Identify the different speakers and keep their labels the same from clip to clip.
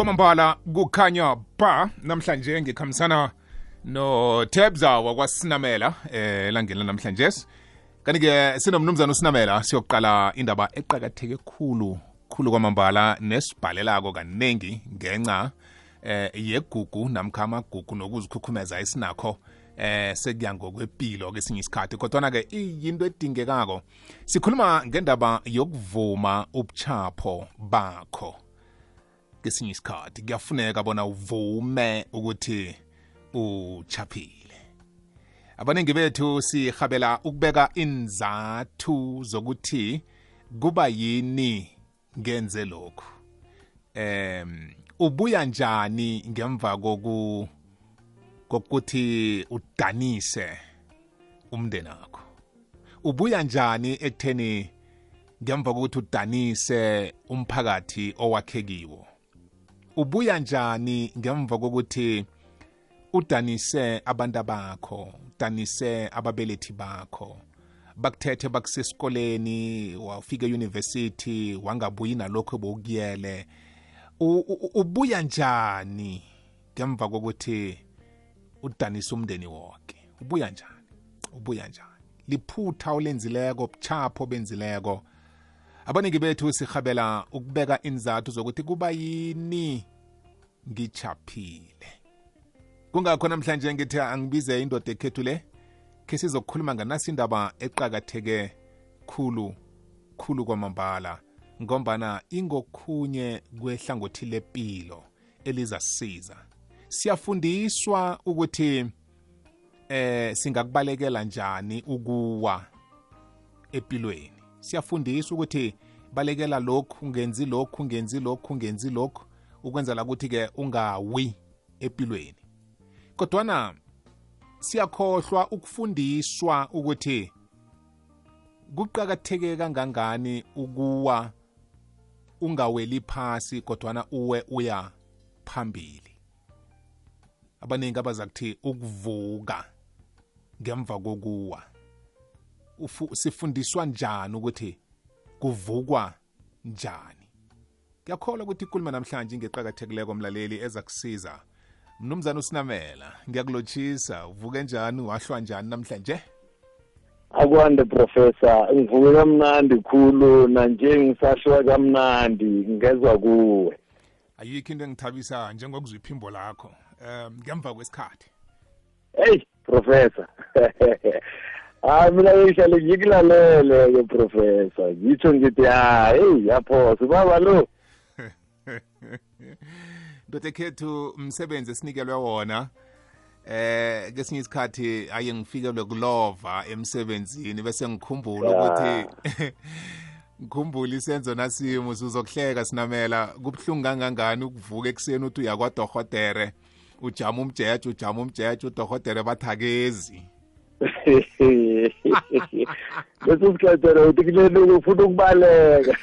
Speaker 1: kwamambala kukhanya ba namhlanje ngikhambisana noTebza wakwasinamela eh elangeni namhlanje. Kanti-ke sinomnumzana usinamela siyokuqala indaba eqakatheke khulu khulu kwamambala nesibhalelako kaningi ngenca eh yegugu namkha amagugu nokuzikhukhumeza esinakho eh sekuya ngokwempilo kesinye isikhathi. Kodwana-ke iyinto edingekako sikhuluma ngendaba yokuvuma ubuchapho bakho. Kesinye isikhathi. Kuyafuneka bona uvume ukuthi uchaphile. Abaningi bethu sihabela ukubeka inzathu zokuthi kuba yini ngenze lokhu. Em ubuya njani ngemva koku kokuthi udanise umndeni wakho ubuya njani ekutheni ngemva kokuthi udanise umphakathi owakhekiwo ubuya njani ngemva kokuthi udanise abantu bakho udanise ababelethi bakho? Bakuthethe bakusesikoleni wafika euniversity wangabuyi nalokho bowukuyele ubuya njani ngemva kokuthi udanise umndeni wonke ubuya njani? Ubuya njani? Liphutha olenzileko buchapho benzileko abaningi bethu sihabela ukubeka inzathu zokuthi kuba yini? Ngichaphile. Kungakho namhlanje ngithi angibize indoda ekhethu le khe sizokukhuluma nganasi indaba eqakatheke khulu khulu kwamambala ngombana ingokhunye kwehlangothi lepilo elizasisiza siyafundiswa ukuthi eh singakubalekela njani ukuwa empilweni siyafundiswa ukuthi balekela lokhu ungenzi lokhu ungenzi lokhu ungenzi lokhu ukwenzela ukuthi-ke ungawi empilweni. Kodwana siyakhohlwa ukufundiswa ukuthi kuqakatheke kangangani ukuwa ungaweli phasi kodwana uwe uya phambili. Abaningi abazakuthi ukuvuka ngemva kokuwa. Sifundiswa njani ukuthi kuvukwa njani? Ngiyakholwa ukuthi ikhuluma namhlanje ngeqakathekileko mlaleli eza kusiza mnumzana usinamela ngiyakulotshisa uvuke njani wahlwa njani namhlanje?
Speaker 2: Akwande professor. Ngivuke kamnandi khulu nanje ngisashwa kamnandi ngezwa kuwe.
Speaker 1: Ayikho into engithabisa njengokuzwa iphimbo lakho. Um ngemva kwesikhathi.
Speaker 2: Hey professor. hayi mina ngihlale ngikulalele-ke professor. Ngitsho ngithi ha heyi yaphosa ubaba lo.
Speaker 1: Ndoda ekhethu umsebenzi esinikelwe wona eh kesinye isikhathi aye ngifikelwe kulova emsebenzini bese ngikhumbula ukuthi ngikhumbula isenzo nasimo sizokuhleka sinamela. Kubuhlungu kangangani ukuvuka ekuseni uthi uya kwadohotere ujama umjeje ujama umjeje udohotere bathakezi.
Speaker 2: leso sikhathi wena uthi kuleluku ufuna ukubaleka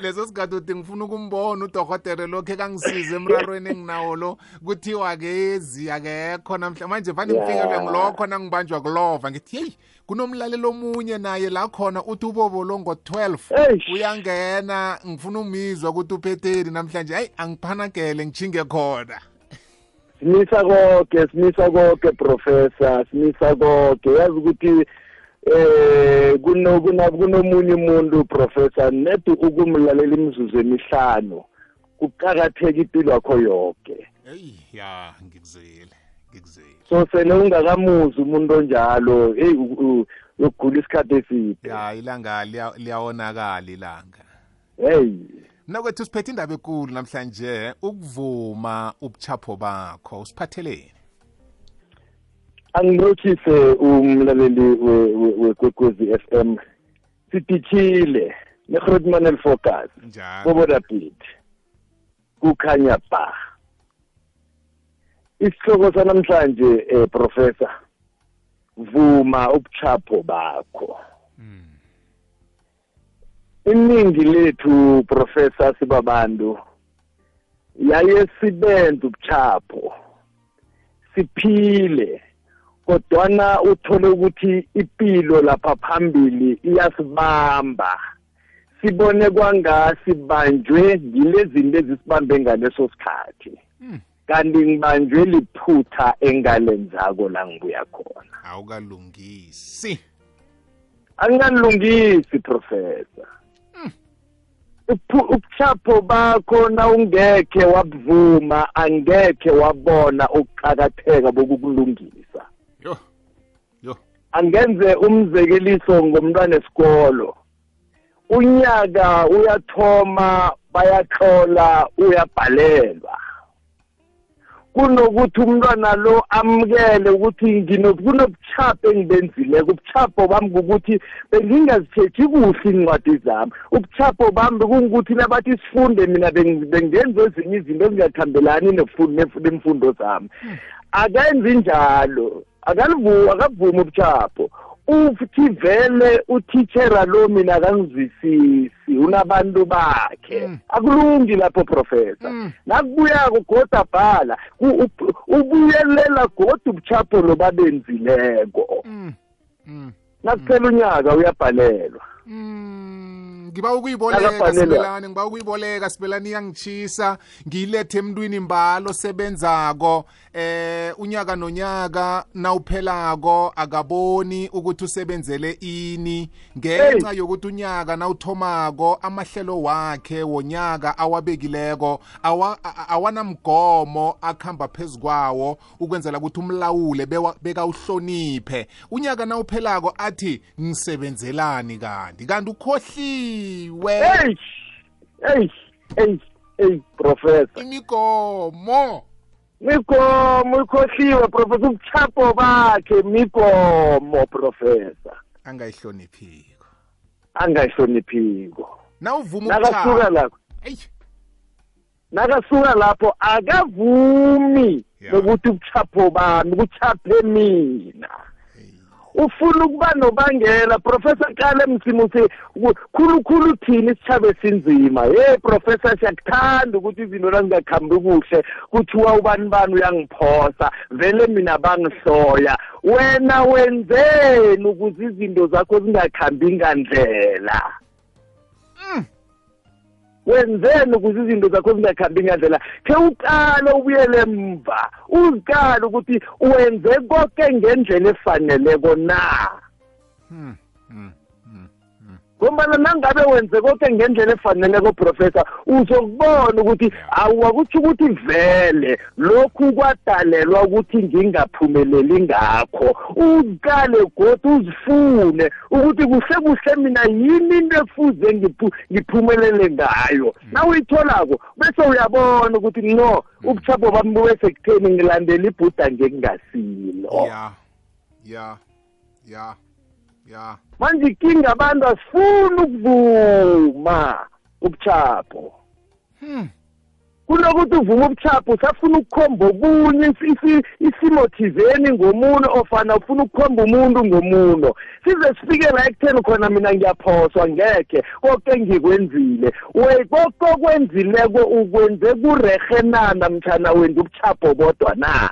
Speaker 1: leso sikhathi uthi ngifuna ukumbona udohotere lokhu ekangisiza emrarweni enginawo lo kuthiwa kezi akekho namhla manje vane ngifikelwe ngilokho nangibanjwa kulova ngithi yeyi kunomlalelo omunye naye la khona uthi ubobolo ngo-12 uyangena ngifuna umizwa ukuthi uphetheni namhlanje. Hayi angiphanagele ngichinge khona.
Speaker 2: Simisa konke simisa konke professor simisa konke yazi ukuthi eh kuno kunomunye umuntu professor net ukumlalela imizuzu emihlanu. Kuqakatheka impilo yakho yonke
Speaker 1: hey ya ngikuzele ngikuzele
Speaker 2: so sele ungakamuzi umuntu onjalo hey uyokugula isikhathi eside.
Speaker 1: Ya ilanga liyawonakala ilanga.
Speaker 2: Hey
Speaker 1: mna kwethu siphethe indaba ekulu namhlanje ukuvuma ubuchapho bakho usiphatheleni?
Speaker 2: Angilotshise umlaleli wekwekwezi f m. Sidithile negrotman elfocus kobodapit kukhanya ba isihloko sanamhlanje eh professor vuma ubuchapho bakho. Iningi lethu professor sibabantu yaye sibenza ubuchapho. Siphile kodwana uthole ukuthi impilo lapha phambili iyasibamba. Sibone kwangasi banjwe yilezinto ezisibambe ngaleso sikhathi.
Speaker 1: Mm.
Speaker 2: kanti ngibanjwe liphutha engalenzako la ngibuya khona.
Speaker 1: Awukalungisi.
Speaker 2: Angikalungisi professor. Ubuchapho bakho na ungekhe wabuvuma angekhe wabona ukuqakatheka bokukulungisa
Speaker 1: yo yo.
Speaker 2: Angenze umzekeliso ngomntwana esikolo unyaka uyathoma bayahlola uyabhalelwa. Kunokuthi umntwana lo amukele ukuthi kunobuchapho engibenzileko. Ubuchapho bami kukuthi bengingazithethi kuhle iincwadi zami. Ubuchapho bami bekungukuthi nabathi sifunde mina beng- bengenza ezinye izinto nef- nemfundo zami. Akenzi njalo akalivu akavumi ubuchapho uthi vele uthitshera lo mina akangizwisisi unabantu bakhe
Speaker 1: Mm.
Speaker 2: akulungi lapho professor
Speaker 1: Mm.
Speaker 2: nakubuyako goda bhala ubuyelela goda ubuchapho lo babenzileko
Speaker 1: Mm. Mm.
Speaker 2: nakuphela unyaka uyabhalelwa
Speaker 1: Mm, ngiba ukuyiboleka sibelane ngiba ukuyiboleka sibelane iyangitshisa ngiyilethe emntwini imbalo sebenzako eh unyaka nonyaka nawuphelako akaboni ukuthi usebenzele ini. Ngenxa yokuthi unyaka nawuthomako amahlelo wakhe wonyaka awabekileko awanamgomo akhamba phezu kwawo ukwenzela ukuthi umlawule bekawuhloniphe. Unyaka nawuphelako athi ngisebenzelani kanti kanti ukhohliwe.
Speaker 2: Hey hey hey hey professor.
Speaker 1: Imigomo.
Speaker 2: Migomo ikhohliwe professor ubuchapho bakhe migomo professor.
Speaker 1: Angayihloniphiko.
Speaker 2: Angayihloniphiko.
Speaker 1: Nawuvuma
Speaker 2: nakasuka lapho. Nakasuka lapho akavumi nokuthi ubuchapho bami kuchaphe mina ufuna ukuba nobangela. Professor kale msimusi khulukhulu thini isithabe sinzima ye professor siyakuthanda ukuthi izinto nazingakhambi kuhle. Kuthiwa ubani bani uyangiphosa vele mina bangihloya. Wena wenzeni ukuze izinto zakho zingakhambi ngandlela wenzeni ukuze izinto zakho zingakhambi ngandlela khe uqale ubuyele emva uziqale ukuthi wenze konke ngendlela efaneleko na
Speaker 1: hmm.
Speaker 2: Ngombana nangabe wenze konke ngendlela efaneleko professor uzokubona ukuthi awuwakutsho ukuthi vele lokhu kwadalelwa ukuthi ngingaphumeleli ngakho. Uqale godi uzifune ukuthi kuhle kuhle mina yini into efuze ngiphu- ngiphumelele ngayo. Na uyitholako bese uyabona ukuthi no ubuchapho bami bube sekutheni ngilandela ibhuda ngekungasilo
Speaker 1: ya ya ya ya.
Speaker 2: Manje ikinga abantu asifuni ukuvuma ubuchapho
Speaker 1: Hmm.
Speaker 2: kunokuthi uvume ubuchapho usafuna ukukhomba okunye isi- isi- isimo thizeni ngomuno ofana ufuna ukukhomba umuntu ngomuno size sifike la ekutheni khona mina ngiyaphoswa ngekhe konke engikwenzile we konke okwenzileko ukwenze kurehe na namtshana wenza ubuchapho bodwa na?
Speaker 1: simelana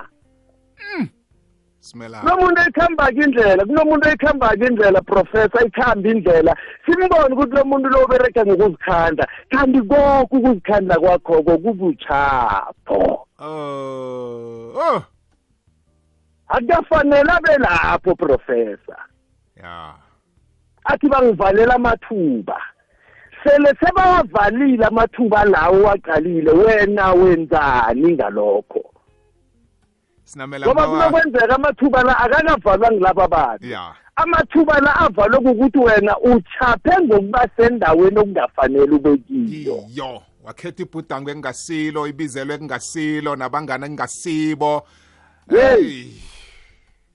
Speaker 2: kunomuntu ekhamba-ke indlela kunomuntu ekhamba-ke indlela professor ikhamba indlela. Simbone ukuthi lo muntu lo ubereka ngokuzikhanda kanti konke ukuzikhanda kwakhoko kubuchapho
Speaker 1: oh oh.
Speaker 2: Akukafanele abe lapho professor.
Speaker 1: Ya.
Speaker 2: Athi bangivalela amathuba. Sele sebawavalile amathuba lawo waqalile wena wenzani ngalokho? Ngoba
Speaker 1: mnawa-
Speaker 2: kunokwenzeka amathuba la akakavalwa ngilaba bantu.
Speaker 1: Ya.
Speaker 2: Amathuba la avalwe kukuthi wena uchaphe ngokuba sendaweni okungafanele ube kiyo.
Speaker 1: Iyo wakhetha ibhudango engasilo ibizelwe ekungasilo nabangana engasibo
Speaker 2: Hey.
Speaker 1: Hey.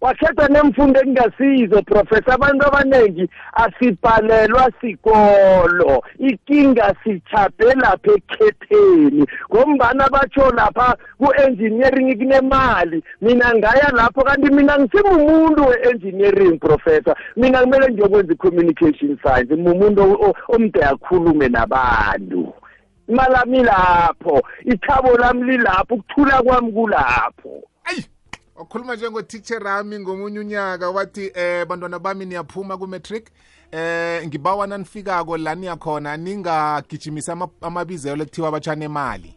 Speaker 2: Wakhetha nemfundo ekungasizo professor. Abantu abaningi asibhalelwa sikolo. Ikinga sichaphe lapha ekhetheni. Ngombana batsho lapha ku-engineering kunemali. Mina ngaya lapho kanti mina ngisimumuntu we-engineering professor. Mina kumele ngiyokwenza i-communication science. Mumuntu o- o- omde akhulume nabantu. Imali ami lapho ithabo lami lilapho ukuthula kwami kulapho.
Speaker 1: Ayi wakhuluma njengotitsher ami ngomunye unyaka wathi eh bantwana bami niyaphuma ku-matric eh ngibawa nanifikako la niyakhona ningagijimisa ama- amabizelo ekuthiwa abatshana imali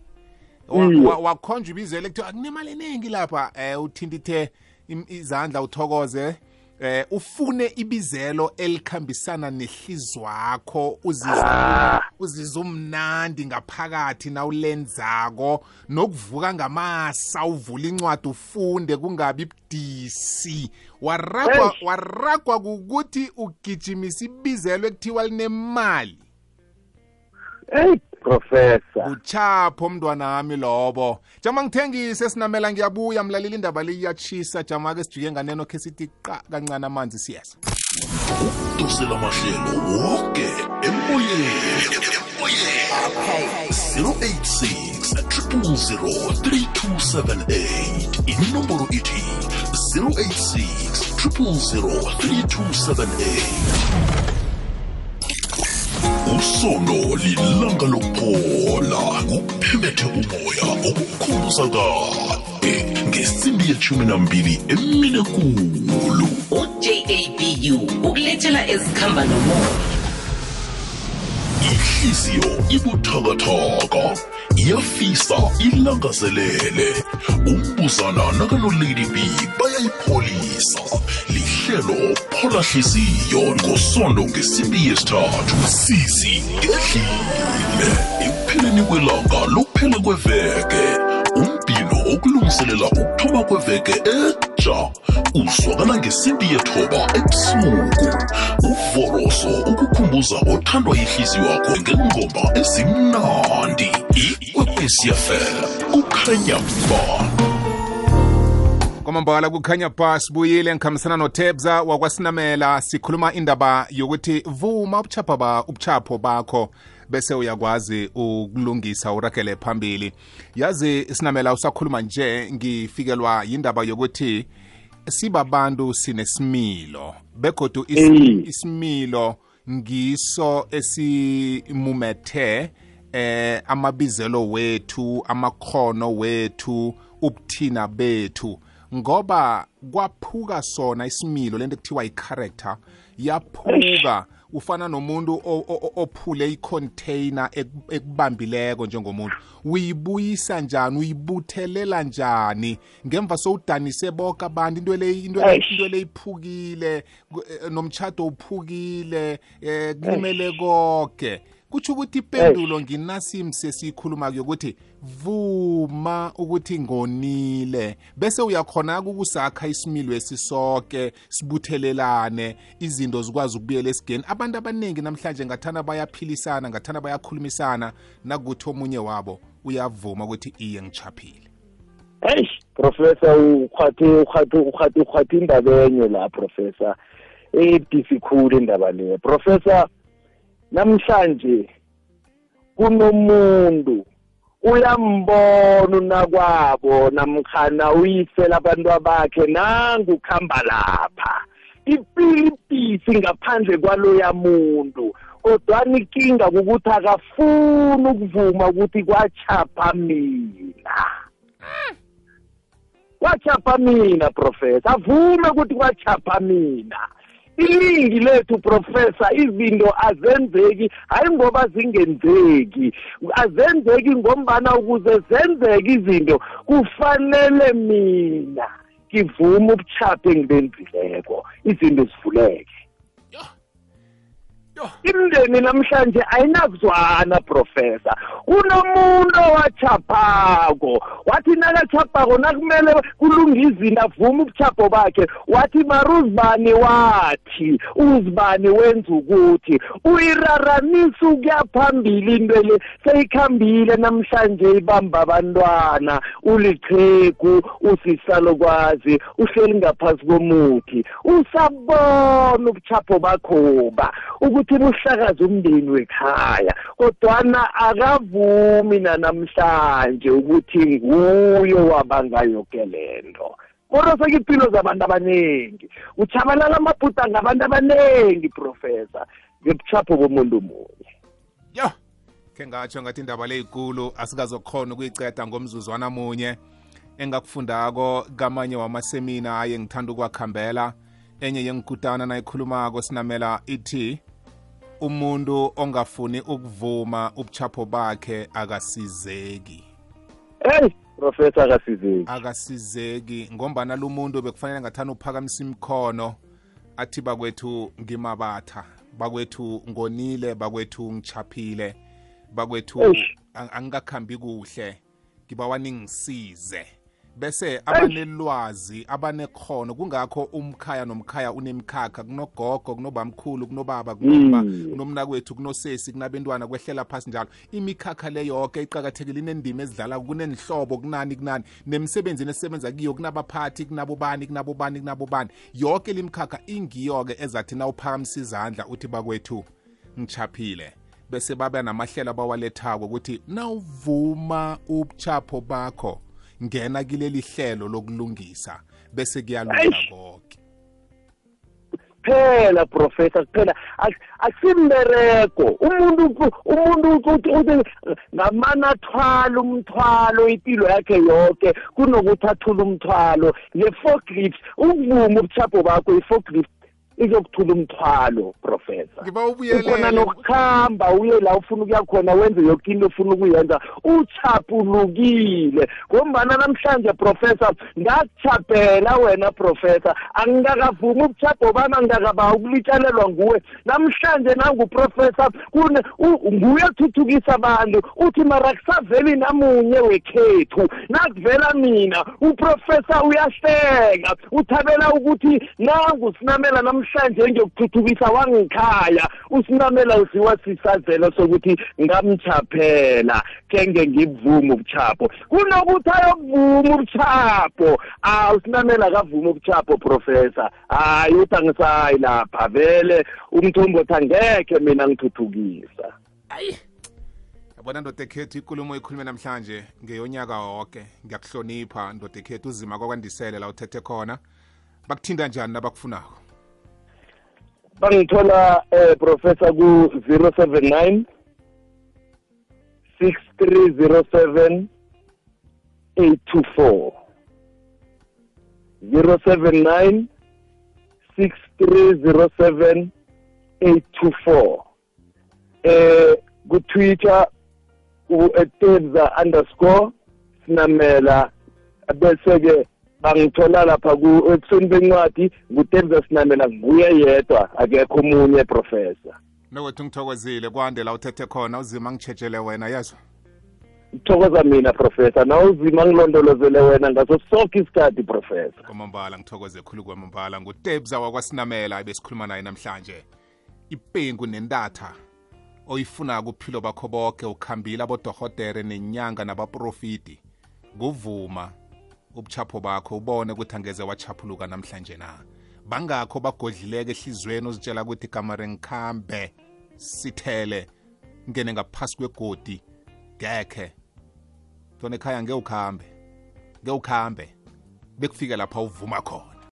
Speaker 1: wa- wakhonjwa ibizelo ekuthiwa kunemali eningi lapha. Eh uthintithe izandla uthokoze eh ufune ibizelo elikhambisana nehlizwakho uzizwa
Speaker 2: Ah.
Speaker 1: uzizwa umnandi ngaphakathi nawulenzako nokuvuka ngamasa uvula incwadi ufunde kungabi budisi waragwa
Speaker 2: Eish.
Speaker 1: waragwa kukuthi ugijimisa ibizelo ekuthiwa linemali
Speaker 2: hey professor.
Speaker 1: Uchapho mntwanami lobo. Jama ngithengise sinamela ngiyabuya mlaleli indaba le iyatshisa. Jama ke sijike nganeno khe sithi qa kancane amanzi siyeza
Speaker 3: dosela mahlelo woke emoyeni. Emoyeni 086 3278 inomboro ithi 086 3278 usono lilanga lokuphola. Kuphebethe umoya okukhumbuza kade ngesimbi yeshumi nambili emine kulu
Speaker 4: uJABU ukulethela ezikhamba nomoya.
Speaker 3: Ihliziyo ibuthakathaka iyafisa ilangazelele. Umbuzana nakanolady b bayayipholisa. Lihlelo phola hliziyo ngosondo ngesimbi yesithathu. Sisi ngedlile ekupheleni kwelanga lokuphela kweveke umbhino ukuthoba kweveke etsha uzwakala ngesimpi yethoba ebusuku. Uvoroso ukukhumbuza othandwa yihliziyo wakho ngengoma ezimnandi. Ikwekwesiafel kukhanya ba
Speaker 1: kwamambala kukhanya ba sibuyile ngikhambisana notebza wakwasinamela. Sikhuluma indaba yokuthi vuma ubuchapho ba bakho bese uyakwazi ukulungisa uragele phambili. Yazi sinamela usakhuluma nje ngifikelwa yindaba yokuthi sibabantu sinesimilo begodu is, isimilo ngiso esimumethe eh amabizelo wethu amakhono wethu ubuthina bethu. Ngoba kwaphuka sona isimilo lento ekuthiwa i-character yaphuka. Ufana nomuntu ophule i-container eku- ekubambileko njengomuntu. Uyibuyisa njani? Uyibuthelela njani? Ngemva sowudanise bonke abantu into into le-
Speaker 2: Eish.
Speaker 1: into le iphukile ku- eh, nomtshado uphukile eh kulimele konke kutsho ukuthi impendulo nginasimse siyikhuluma kuyokuthi vuma ukuthi ngonile. Bese uyakhona ukusakha isimilo esisoke sibuthelelane izinto zikwazi ukubuyela esigeni. Abantu abaningi namhlanje ngathana bayaphilisana ngathana bayakhulumisana nakuthi omunye wabo uyavuma ukuthi iye ngichaphile.
Speaker 2: Hey professor ukhwathe ukhwathe ukhwathe ukhwathe indaba enye la professor. Edifficult indaba leyo professor namhlanje kunomuntu uyambona unakwabo namkhana uyisela abantu bakhe nangu khamba lapha. Ipilipisi ngaphandle kwaloya muntu kodwana ikinga kukuthi akafuni ukuvuma ukuthi kwachapha mina. Kwachapha mina professor avume ukuthi kwachapha mina. Iningi lethu professor izinto azenzeki hayi ngoba zingenzeki. Azenzeki ngombana ukuze zenzeke izinto kufanele mina ngivume ubuchapha engibenzileko izinto zivuleke imndeni namhlanje ayinakuzwana professor. Kunomuntu owachaphako wathi nakachaphako nakumele kulunga izinto avume ubuchapho bakhe wathi maruzibani wathi uzibani wenza ukuthi? Uyiraramisa ukuya phambili into le seyikhambile namhlanje ibamba abantwana. Uliqhegu usisalokwazi uhleli ngaphasi komuthi. Usabona ubuchapho bakhoba ukuthi buhlakaze umndeni wekhaya kodwana akavumi nanamhlanje ukuthi nguye wabanga yoke lento koroseka impilo zabantu abaningi uchabalala amabhuda ngabantu abaningi professor ngebuchapho bomuntu munye.
Speaker 1: Yo khe ngatsho ngathi indaba le ikulu asikazokhona ukuyiceda ngomzuzwana munye engakufundako kamanye wamasemina aye ngithanda ukuwakhambela enye yengikutana nayikhulumako sinamela ithi umuntu ongafuni ukuvuma ubuchapho bakhe akasizeki?
Speaker 2: Hey professor akasizeki.
Speaker 1: Akasizeki ngombana lo muntu bekufanele ngathana uphakamisa imkhono athi bakwethu ngimabatha bakwethu ngonile bakwethu ngichaphile bakwethu angikakhambi kuhle ngibawa ningisize. Bese abanelwazi abanekhono. Kungakho umkhaya nomkhaya unemkhakha kunogogo kunobamkhulu kunobaba kunoma
Speaker 2: Mm.
Speaker 1: kunomnakwethu kunosesi kunabentwana kwehlela phasi njalo. Imikhakha le yoke iqakathekile inendima ezidlala kunenhlobo kunani kunani. Nemsebenzini esisebenza kiyo kunabaphathi kunabobani kunabobani kunabobani. Yoke limkhakha ingiyo-ke ezathi nawuphakamisa izandla uthi bakwethu ngichaphile. Bese babe namahlelo abawalethako ukuthi nawuvuma ubuchapho bakho ngena kileli hlelo lokulungisa bese kuyalunga konke
Speaker 2: phela professor kuphela Ak- akusimbereko umuntu umuntu uthi ngamane athwala umthwalo impilo yakhe yonke kunokuthi athule umthwalo nge-forklift. Ukuvuma ubuchapho bakho i-forklift izokuthula umthwalo professor.
Speaker 1: Ngiba
Speaker 2: ukhona
Speaker 1: ubuyelele
Speaker 2: nokuhamba uye la ufuna ukuya khona wenze yoke into ofuna ukuyenza. Uchaphulukile ngombana namhlanje professor ngakuchaphela wena professor. Angingakavumi ubuchapho bami angingakaba ukulitshalelwa nguwe. Namhlanje nanguprofessor kune u- nguye othuthukisa abantu. Uthi mara kusaveli namunye wekhethu. Nakuvela mina uprofessor uyahleka. Uthabela ukuthi nangu sinamela namhlanje ngiyokuthuthukisa wangikhaya. Usinamela uziwa sisazelo sokuthi ngamchaphela kenge ngibuvuma ubuchapho kunokuthi ayokuvuma ubuchapho ah usinamela akavuma ubuchapho professor. Hayi uthi angisayi lapha. Vele umthombothi angekhe mina ngithuthukisa.
Speaker 1: Yabona ndoda ekhethu ikulumo ikhulume namhlanje ngeyonyaka woke. Ngiyakuhlonipha ndoda ekhethu uzima kwakwandisele la uthethe khona. Bakuthinta njani nabakufunako?
Speaker 2: Bangithola eh professor ku 079 6307 824 079 6307 824 eh ku Twitter u @tebza underscore sinamela. Bese ke bangithola lapha ku ebusweni bencwadi ngutebza sinamela nguye yedwa akekho omunye professor.
Speaker 1: Nowethu ngithokozile kwande la uthethe khona uzima ngitshetshele wena yazwa?
Speaker 2: Ngithokoza mina professor nawuzima ngilondolozele wena ngaso sonke isikhathi professor.
Speaker 1: Kwamambala ngithokoze khulu kwamambala ngutebza wakwasinamela ebesikhuluma naye namhlanje. Ipengu nentatha oyifuna kuphilo bakho bonke ukhambile abodohotere nenyanga nabaprofiti kuvuma. Ubuchapho bakho ubone ukuthi angeze wachaphuluka namhlanje na. Bangakho bagodlileke ehliziyweni uzitshela ukuthi kamare ngikhambe sithele ngene ngaphasi kwegodi ngekhe. Tona ekhaya ngeke ukhambe ngeke ukhambe bekufike lapha uvuma khona.